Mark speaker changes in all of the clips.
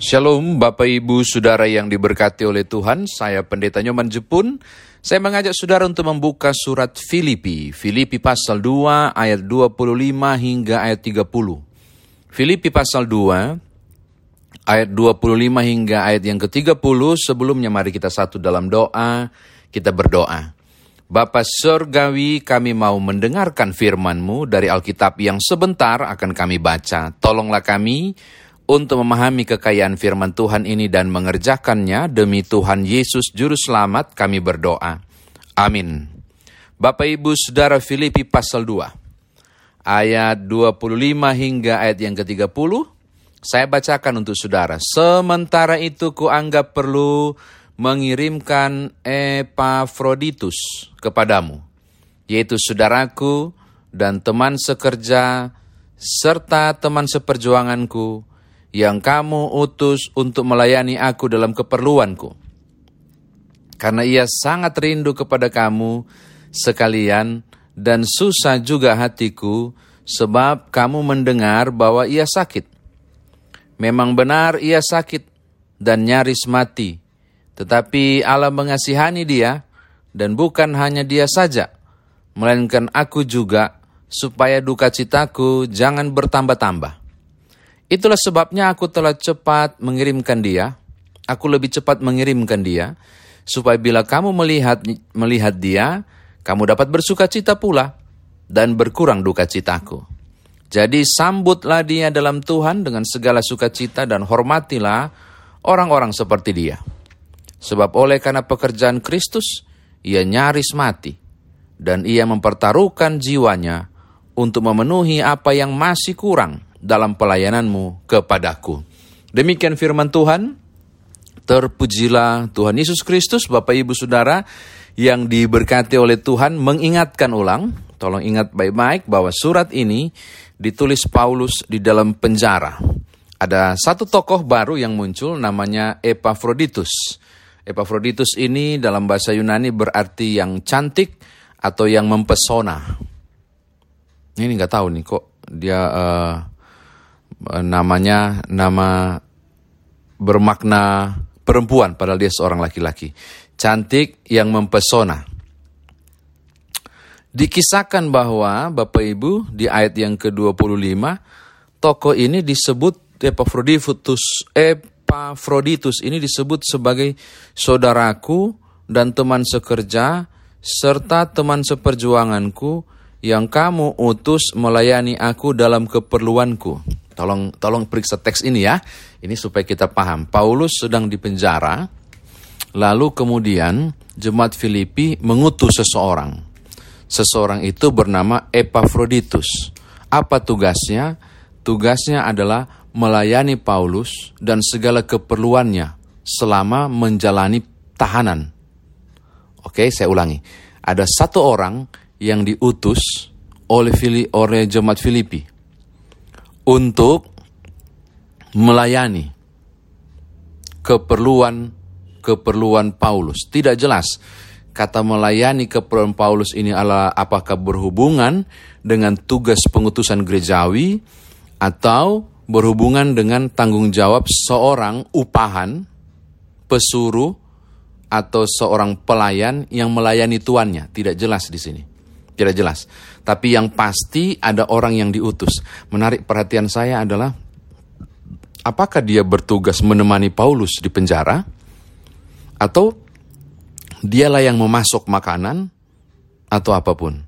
Speaker 1: Shalom Bapak Ibu Saudara yang diberkati oleh Tuhan, saya Pendeta Nyoman Jepun. Saya mengajak saudara untuk membuka surat Filipi, Filipi pasal 2 ayat 25 hingga ayat 30. Filipi pasal 2 ayat 25 hingga ayat yang ke-30, sebelumnya mari kita satu dalam doa, kita berdoa. Bapa Surgawi, kami mau mendengarkan firman-Mu dari Alkitab yang sebentar akan kami baca. Tolonglah kami untuk memahami kekayaan firman Tuhan ini dan mengerjakannya demi Tuhan Yesus Juru Selamat kami berdoa. Amin. Bapak Ibu Saudara Filipi pasal 2 ayat 25 hingga ayat yang ke-30 saya bacakan untuk saudara. Sementara itu kuanggap perlu mengirimkan Epafroditus kepadamu, yaitu saudaraku dan teman sekerja serta teman seperjuanganku yang kamu utus untuk melayani aku dalam keperluanku. Karena ia sangat rindu kepada kamu sekalian dan susah juga hatiku sebab kamu mendengar bahwa ia sakit. Memang benar ia sakit dan nyaris mati, tetapi Allah mengasihani dia dan bukan hanya dia saja, melainkan aku juga supaya duka citaku jangan bertambah-tambah. Itulah sebabnya aku telah cepat mengirimkan dia. Aku lebih cepat mengirimkan dia supaya bila kamu melihat melihat dia, kamu dapat bersuka cita pula dan berkurang duka citaku. Jadi sambutlah dia dalam Tuhan dengan segala sukacita dan hormatilah orang-orang seperti dia. Sebab oleh karena pekerjaan Kristus, ia nyaris mati. Dan ia mempertaruhkan jiwanya untuk memenuhi apa yang masih kurang dalam pelayananmu kepadaku. Demikian firman Tuhan. Terpujilah Tuhan Yesus Kristus, Bapak Ibu Saudara, yang diberkati oleh Tuhan mengingatkan ulang, tolong ingat baik-baik bahwa surat ini ditulis Paulus di dalam penjara. Ada satu tokoh baru yang muncul namanya Epafroditus. Epafroditus ini dalam bahasa Yunani berarti yang cantik atau yang mempesona. Ini nggak tahu nih kok dia uh, namanya nama bermakna perempuan padahal dia seorang laki-laki. Cantik yang mempesona. Dikisahkan bahwa Bapak Ibu di ayat yang ke-25 tokoh ini disebut Epafroditus Epafroditus ini disebut sebagai saudaraku dan teman sekerja serta teman seperjuanganku yang kamu utus melayani aku dalam keperluanku. Tolong tolong periksa teks ini ya. Ini supaya kita paham. Paulus sedang di penjara, lalu kemudian jemaat Filipi mengutus seseorang. Seseorang itu bernama Epafroditus. Apa tugasnya? Tugasnya adalah melayani Paulus dan segala keperluannya selama menjalani tahanan. Oke, saya ulangi. Ada satu orang yang diutus oleh Fili, oleh jemaat Filipi untuk melayani keperluan keperluan Paulus. Tidak jelas kata melayani keperluan Paulus ini adalah apakah berhubungan dengan tugas pengutusan gerejawi atau berhubungan dengan tanggung jawab seorang upahan, pesuruh, atau seorang pelayan yang melayani tuannya. Tidak jelas di sini. Tidak jelas. Tapi yang pasti ada orang yang diutus. Menarik perhatian saya adalah apakah dia bertugas menemani Paulus di penjara atau dialah yang memasok makanan atau apa pun.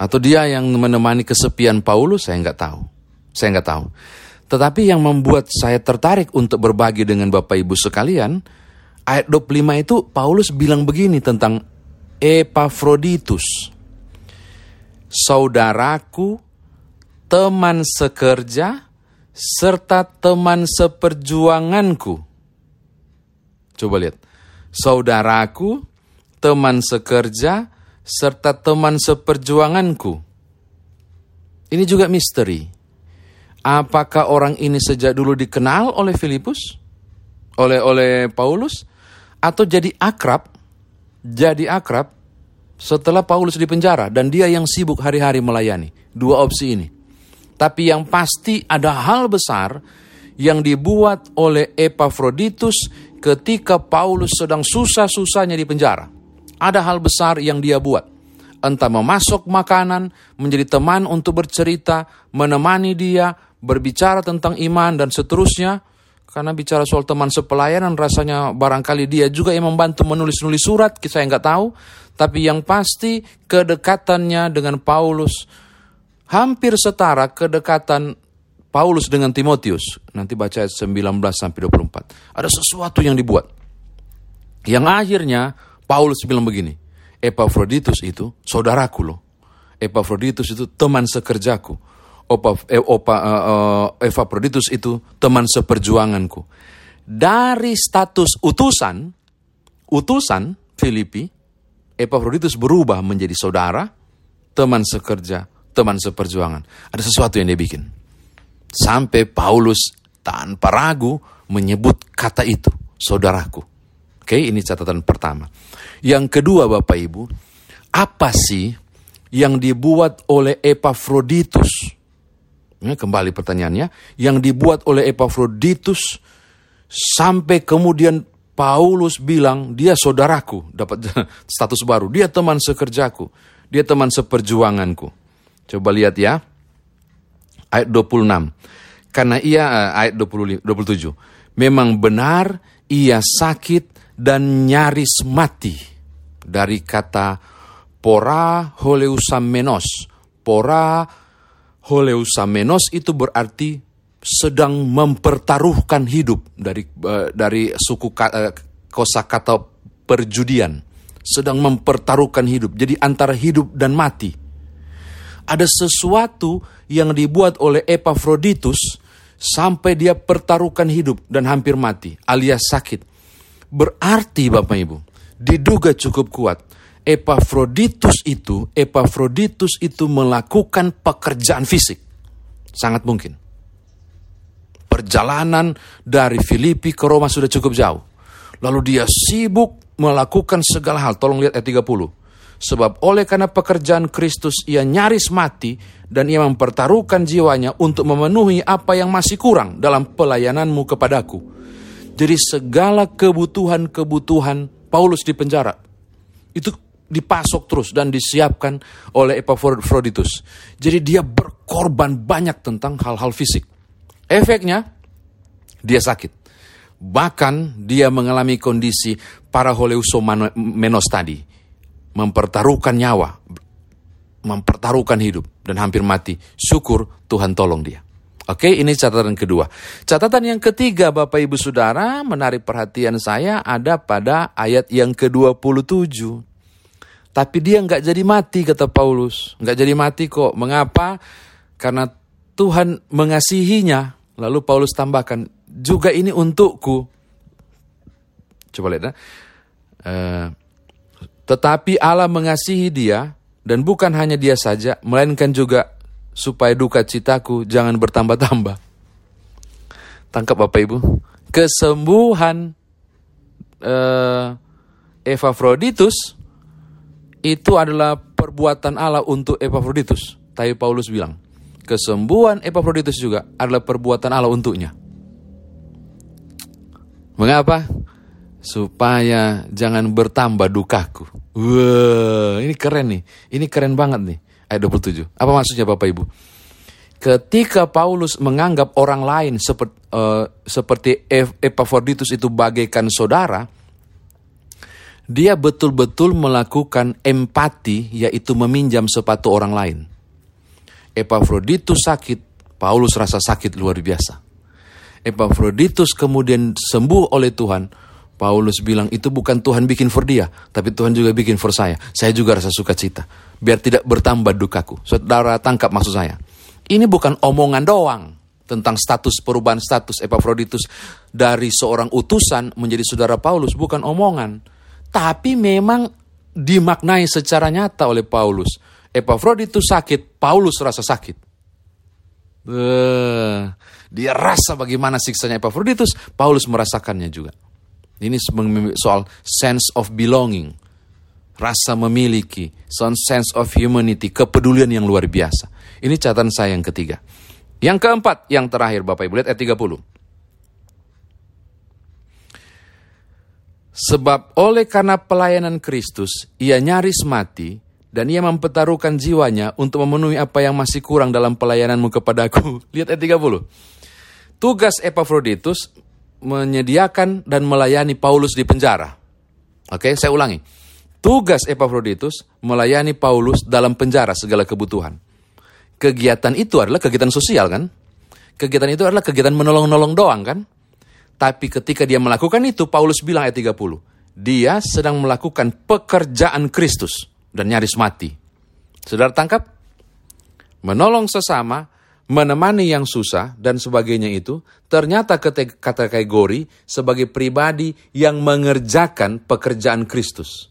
Speaker 1: Atau dia yang menemani kesepian Paulus, saya nggak tahu. Saya nggak tahu. Tetapi yang membuat saya tertarik untuk berbagi dengan Bapak Ibu sekalian, ayat 25 itu Paulus bilang begini tentang Epafroditus. Saudaraku, teman sekerja, serta teman seperjuanganku. Coba lihat. Saudaraku, teman sekerja, serta teman seperjuanganku. Ini juga misteri. Apakah orang ini sejak dulu dikenal oleh Filipus? Oleh oleh Paulus? Atau jadi akrab? Jadi akrab setelah Paulus di penjara dan dia yang sibuk hari-hari melayani. Dua opsi ini. Tapi yang pasti ada hal besar yang dibuat oleh Epafroditus ketika Paulus sedang susah-susahnya di penjara. Ada hal besar yang dia buat. Entah memasok makanan, menjadi teman untuk bercerita, menemani dia, berbicara tentang iman dan seterusnya. Karena bicara soal teman sepelayanan rasanya barangkali dia juga yang membantu menulis-nulis surat, saya nggak tahu. Tapi yang pasti kedekatannya dengan Paulus hampir setara kedekatan Paulus dengan Timotius. Nanti baca ayat 19 sampai 24. Ada sesuatu yang dibuat. Yang akhirnya Paulus bilang begini, Epafroditus itu saudaraku loh. Epafroditus itu teman sekerjaku. Opa, eh, opa, uh, uh, Epafroditus itu teman seperjuanganku. Dari status utusan, utusan Filipi, Epafroditus berubah menjadi saudara, teman sekerja, teman seperjuangan. Ada sesuatu yang dia bikin. Sampai Paulus tanpa ragu menyebut kata itu, saudaraku. Oke, ini catatan pertama. Yang kedua Bapak Ibu, apa sih yang dibuat oleh Epafroditus? Ya, kembali pertanyaannya, yang dibuat oleh Epafroditus sampai kemudian Paulus bilang dia saudaraku, dapat status baru, dia teman sekerjaku, dia teman seperjuanganku. Coba lihat ya, ayat 26. Karena ia eh, ayat 20, 27. Memang benar ia sakit dan nyaris mati dari kata pora holeusamenos. Pora holeusamenos itu berarti sedang mempertaruhkan hidup dari uh, dari suku uh, kosakata perjudian sedang mempertaruhkan hidup jadi antara hidup dan mati ada sesuatu yang dibuat oleh Epafroditus sampai dia pertaruhkan hidup dan hampir mati alias sakit. Berarti Bapak Ibu, diduga cukup kuat. Epafroditus itu, Epafroditus itu melakukan pekerjaan fisik. Sangat mungkin. Perjalanan dari Filipi ke Roma sudah cukup jauh. Lalu dia sibuk melakukan segala hal. Tolong lihat ayat 30 Sebab oleh karena pekerjaan Kristus ia nyaris mati dan ia mempertaruhkan jiwanya untuk memenuhi apa yang masih kurang dalam pelayananmu kepadaku. Jadi segala kebutuhan-kebutuhan Paulus di penjara itu dipasok terus dan disiapkan oleh Epaphroditus. Jadi dia berkorban banyak tentang hal-hal fisik. Efeknya dia sakit. Bahkan dia mengalami kondisi para menos tadi mempertaruhkan nyawa, mempertaruhkan hidup, dan hampir mati. Syukur Tuhan tolong dia. Oke, ini catatan kedua. Catatan yang ketiga, Bapak Ibu Saudara, menarik perhatian saya ada pada ayat yang ke-27. Tapi dia nggak jadi mati, kata Paulus. Nggak jadi mati kok. Mengapa? Karena Tuhan mengasihinya. Lalu Paulus tambahkan, juga ini untukku. Coba lihat ya. Uh, tetapi Allah mengasihi dia, dan bukan hanya dia saja, melainkan juga supaya duka citaku jangan bertambah-tambah. Tangkap Bapak Ibu. Kesembuhan uh, Epafroditus itu adalah perbuatan Allah untuk Epafroditus. Tapi Paulus bilang, kesembuhan Epafroditus juga adalah perbuatan Allah untuknya. Mengapa? supaya jangan bertambah dukaku. Wah, ini keren nih. Ini keren banget nih. Ayat 27. Apa maksudnya Bapak Ibu? Ketika Paulus menganggap orang lain seperti, uh, seperti Epaphroditus itu bagaikan saudara, dia betul-betul melakukan empati, yaitu meminjam sepatu orang lain. Epaphroditus sakit, Paulus rasa sakit luar biasa. Epaphroditus kemudian sembuh oleh Tuhan, Paulus bilang itu bukan Tuhan bikin for dia, tapi Tuhan juga bikin for saya. Saya juga rasa sukacita, biar tidak bertambah dukaku. Saudara tangkap maksud saya. Ini bukan omongan doang tentang status perubahan status Epafroditus dari seorang utusan menjadi saudara Paulus, bukan omongan. Tapi memang dimaknai secara nyata oleh Paulus. Epafroditus sakit, Paulus rasa sakit. Uh, dia rasa bagaimana siksanya Epafroditus, Paulus merasakannya juga. Ini soal sense of belonging, rasa memiliki, sense of humanity, kepedulian yang luar biasa. Ini catatan saya yang ketiga. Yang keempat, yang terakhir Bapak Ibu lihat ayat 30. Sebab oleh karena pelayanan Kristus, ia nyaris mati, dan ia mempertaruhkan jiwanya untuk memenuhi apa yang masih kurang dalam pelayananmu kepadaku. Lihat ayat 30. Tugas Epaphroditus menyediakan dan melayani Paulus di penjara. Oke, saya ulangi. Tugas Epaphroditus melayani Paulus dalam penjara segala kebutuhan. Kegiatan itu adalah kegiatan sosial kan? Kegiatan itu adalah kegiatan menolong-nolong doang kan? Tapi ketika dia melakukan itu, Paulus bilang ayat 30, dia sedang melakukan pekerjaan Kristus dan nyaris mati. Saudara tangkap? Menolong sesama, menemani yang susah, dan sebagainya itu, ternyata kategori sebagai pribadi yang mengerjakan pekerjaan Kristus.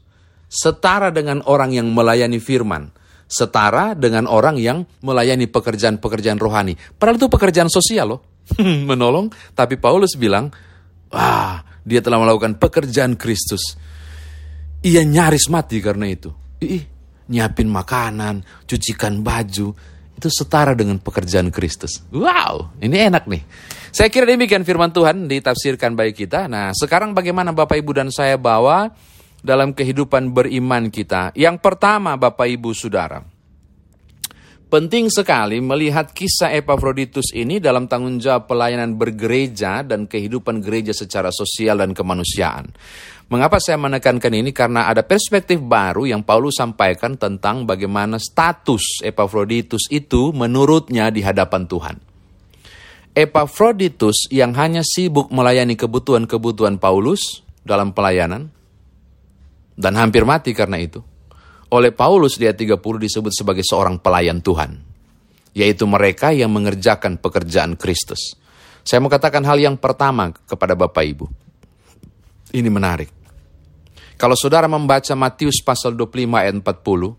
Speaker 1: Setara dengan orang yang melayani firman, setara dengan orang yang melayani pekerjaan-pekerjaan rohani. Padahal itu pekerjaan sosial loh. menolong, tapi Paulus bilang, wah, dia telah melakukan pekerjaan Kristus. Ia nyaris mati karena itu. Ih, nyiapin makanan, cucikan baju, itu setara dengan pekerjaan Kristus. Wow, ini enak nih. Saya kira demikian firman Tuhan ditafsirkan baik kita. Nah, sekarang bagaimana Bapak Ibu dan saya bawa dalam kehidupan beriman kita? Yang pertama, Bapak Ibu Saudara, Penting sekali melihat kisah Epaphroditus ini dalam tanggung jawab pelayanan bergereja dan kehidupan gereja secara sosial dan kemanusiaan. Mengapa saya menekankan ini? Karena ada perspektif baru yang Paulus sampaikan tentang bagaimana status Epaphroditus itu menurutnya di hadapan Tuhan. Epaphroditus yang hanya sibuk melayani kebutuhan-kebutuhan Paulus dalam pelayanan dan hampir mati karena itu oleh Paulus di ayat 30 disebut sebagai seorang pelayan Tuhan. Yaitu mereka yang mengerjakan pekerjaan Kristus. Saya mau katakan hal yang pertama kepada Bapak Ibu. Ini menarik. Kalau saudara membaca Matius pasal 25 ayat 40,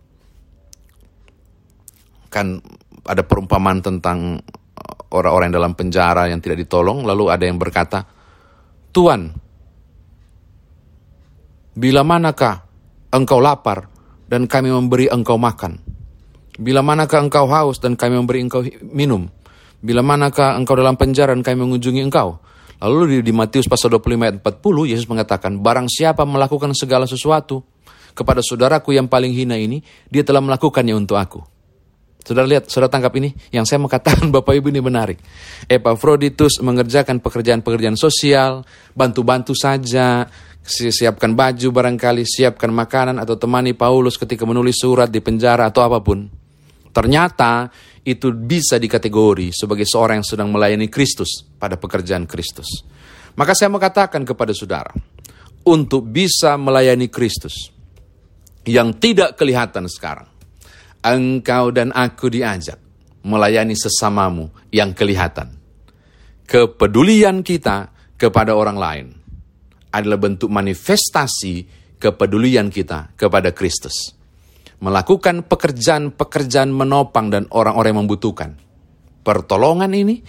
Speaker 1: kan ada perumpamaan tentang orang-orang yang dalam penjara yang tidak ditolong, lalu ada yang berkata, Tuan, bila manakah engkau lapar dan kami memberi engkau makan. Bila manakah engkau haus dan kami memberi engkau minum. Bila manakah engkau dalam penjara dan kami mengunjungi engkau. Lalu di, di Matius pasal 25 ayat 40 Yesus mengatakan, barang siapa melakukan segala sesuatu kepada saudaraku yang paling hina ini, dia telah melakukannya untuk aku. Saudara lihat, saudara tangkap ini, yang saya mau katakan Bapak Ibu ini menarik. Epaphroditus mengerjakan pekerjaan-pekerjaan sosial, bantu-bantu saja, siapkan baju barangkali, siapkan makanan atau temani Paulus ketika menulis surat di penjara atau apa pun. Ternyata itu bisa dikategori sebagai seorang yang sedang melayani Kristus pada pekerjaan Kristus. Maka saya mau katakan kepada saudara, untuk bisa melayani Kristus yang tidak kelihatan sekarang, engkau dan aku diajak melayani sesamamu yang kelihatan. Kepedulian kita kepada orang lain adalah bentuk manifestasi kepedulian kita kepada Kristus. Melakukan pekerjaan-pekerjaan menopang dan orang-orang yang membutuhkan. Pertolongan ini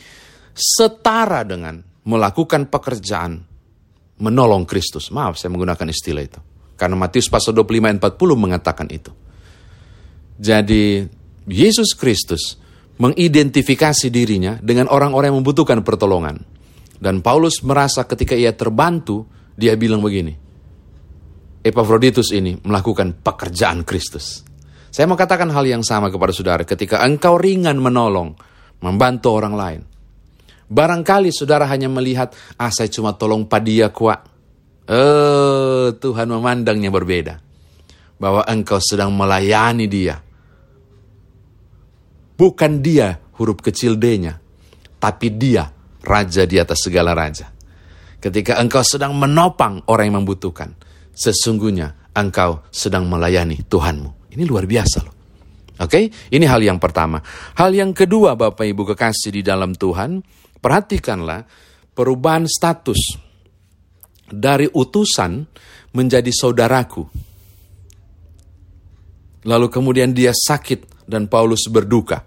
Speaker 1: setara dengan melakukan pekerjaan menolong Kristus. Maaf saya menggunakan istilah itu. Karena Matius pasal 25 ayat 40 mengatakan itu. Jadi Yesus Kristus mengidentifikasi dirinya dengan orang-orang yang membutuhkan pertolongan. Dan Paulus merasa ketika ia terbantu, dia bilang begini, Epaphroditus ini melakukan pekerjaan Kristus. Saya mau katakan hal yang sama kepada saudara ketika engkau ringan menolong, membantu orang lain. Barangkali saudara hanya melihat, ah saya cuma tolong padia kuat. Eh, Tuhan memandangnya berbeda. Bahwa engkau sedang melayani dia. Bukan dia huruf kecil D-nya, tapi dia raja di atas segala raja. Ketika engkau sedang menopang orang yang membutuhkan, sesungguhnya engkau sedang melayani Tuhanmu. Ini luar biasa loh. Oke, okay? ini hal yang pertama. Hal yang kedua, Bapak Ibu kekasih di dalam Tuhan, perhatikanlah perubahan status dari utusan menjadi saudaraku. Lalu kemudian dia sakit dan Paulus berduka.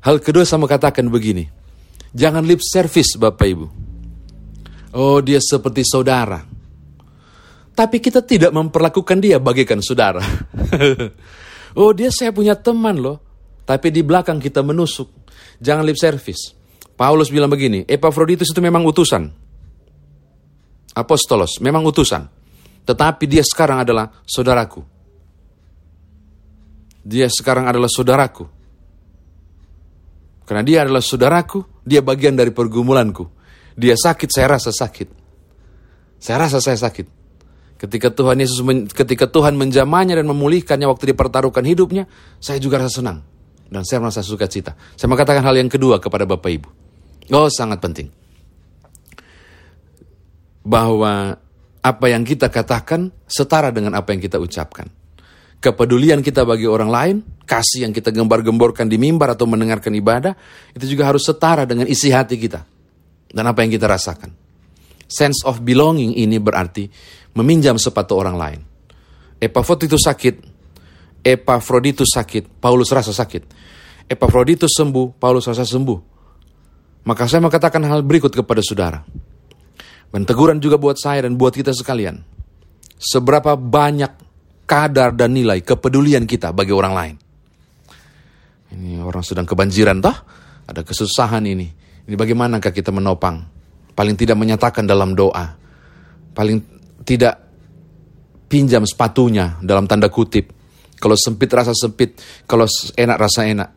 Speaker 1: Hal kedua sama katakan begini, jangan lip service Bapak Ibu. Oh, dia seperti saudara. Tapi kita tidak memperlakukan dia bagaikan saudara. oh, dia saya punya teman loh. Tapi di belakang kita menusuk. Jangan lip service. Paulus bilang begini, Epaphroditus itu memang utusan. Apostolos, memang utusan. Tetapi dia sekarang adalah saudaraku. Dia sekarang adalah saudaraku. Karena dia adalah saudaraku, dia bagian dari pergumulanku. Dia sakit, saya rasa sakit. Saya rasa saya sakit. Ketika Tuhan Yesus ketika Tuhan menjamahnya dan memulihkannya waktu dipertaruhkan hidupnya, saya juga rasa senang dan saya merasa suka cita. Saya mengatakan hal yang kedua kepada Bapak Ibu. Oh, sangat penting. Bahwa apa yang kita katakan setara dengan apa yang kita ucapkan. Kepedulian kita bagi orang lain, kasih yang kita gembar-gemborkan di mimbar atau mendengarkan ibadah, itu juga harus setara dengan isi hati kita dan apa yang kita rasakan. Sense of belonging ini berarti meminjam sepatu orang lain. Epafroditus sakit, Epafroditus sakit, Paulus rasa sakit. Epafroditus sembuh, Paulus rasa sembuh. Maka saya mau katakan hal berikut kepada saudara. Dan teguran juga buat saya dan buat kita sekalian. Seberapa banyak kadar dan nilai kepedulian kita bagi orang lain. Ini orang sedang kebanjiran toh, ada kesusahan ini. Ini bagaimanakah kita menopang? Paling tidak menyatakan dalam doa. Paling tidak pinjam sepatunya dalam tanda kutip. Kalau sempit rasa sempit, kalau enak rasa enak.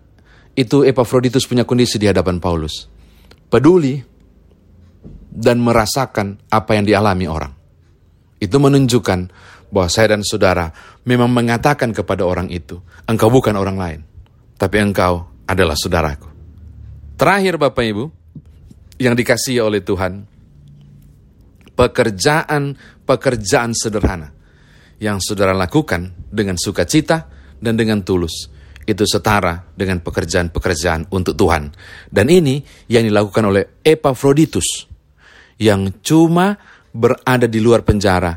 Speaker 1: Itu Epafroditus punya kondisi di hadapan Paulus. Peduli dan merasakan apa yang dialami orang. Itu menunjukkan bahwa saya dan saudara memang mengatakan kepada orang itu, engkau bukan orang lain, tapi engkau adalah saudaraku. Terakhir Bapak Ibu, yang dikasihi oleh Tuhan, pekerjaan-pekerjaan sederhana yang saudara lakukan dengan sukacita dan dengan tulus. Itu setara dengan pekerjaan-pekerjaan untuk Tuhan. Dan ini yang dilakukan oleh Epafroditus yang cuma berada di luar penjara,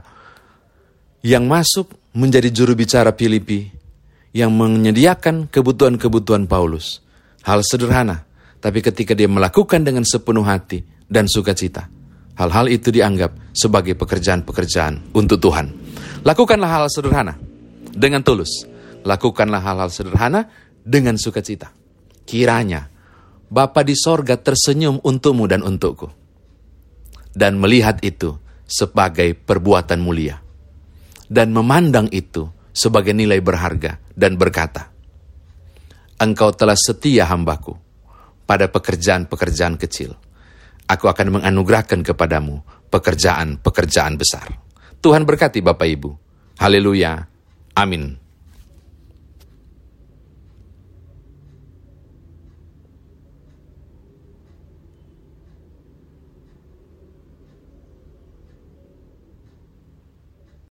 Speaker 1: yang masuk menjadi juru bicara Filipi, yang menyediakan kebutuhan-kebutuhan Paulus. Hal sederhana, tapi ketika dia melakukan dengan sepenuh hati dan sukacita, Hal-hal itu dianggap sebagai pekerjaan-pekerjaan untuk Tuhan. Lakukanlah hal, -hal sederhana dengan tulus. Lakukanlah hal-hal sederhana dengan sukacita. Kiranya Bapa di sorga tersenyum untukmu dan untukku. Dan melihat itu sebagai perbuatan mulia. Dan memandang itu sebagai nilai berharga dan berkata, Engkau telah setia hambaku pada pekerjaan-pekerjaan kecil aku akan menganugerahkan kepadamu pekerjaan-pekerjaan besar. Tuhan berkati Bapak Ibu. Haleluya. Amin.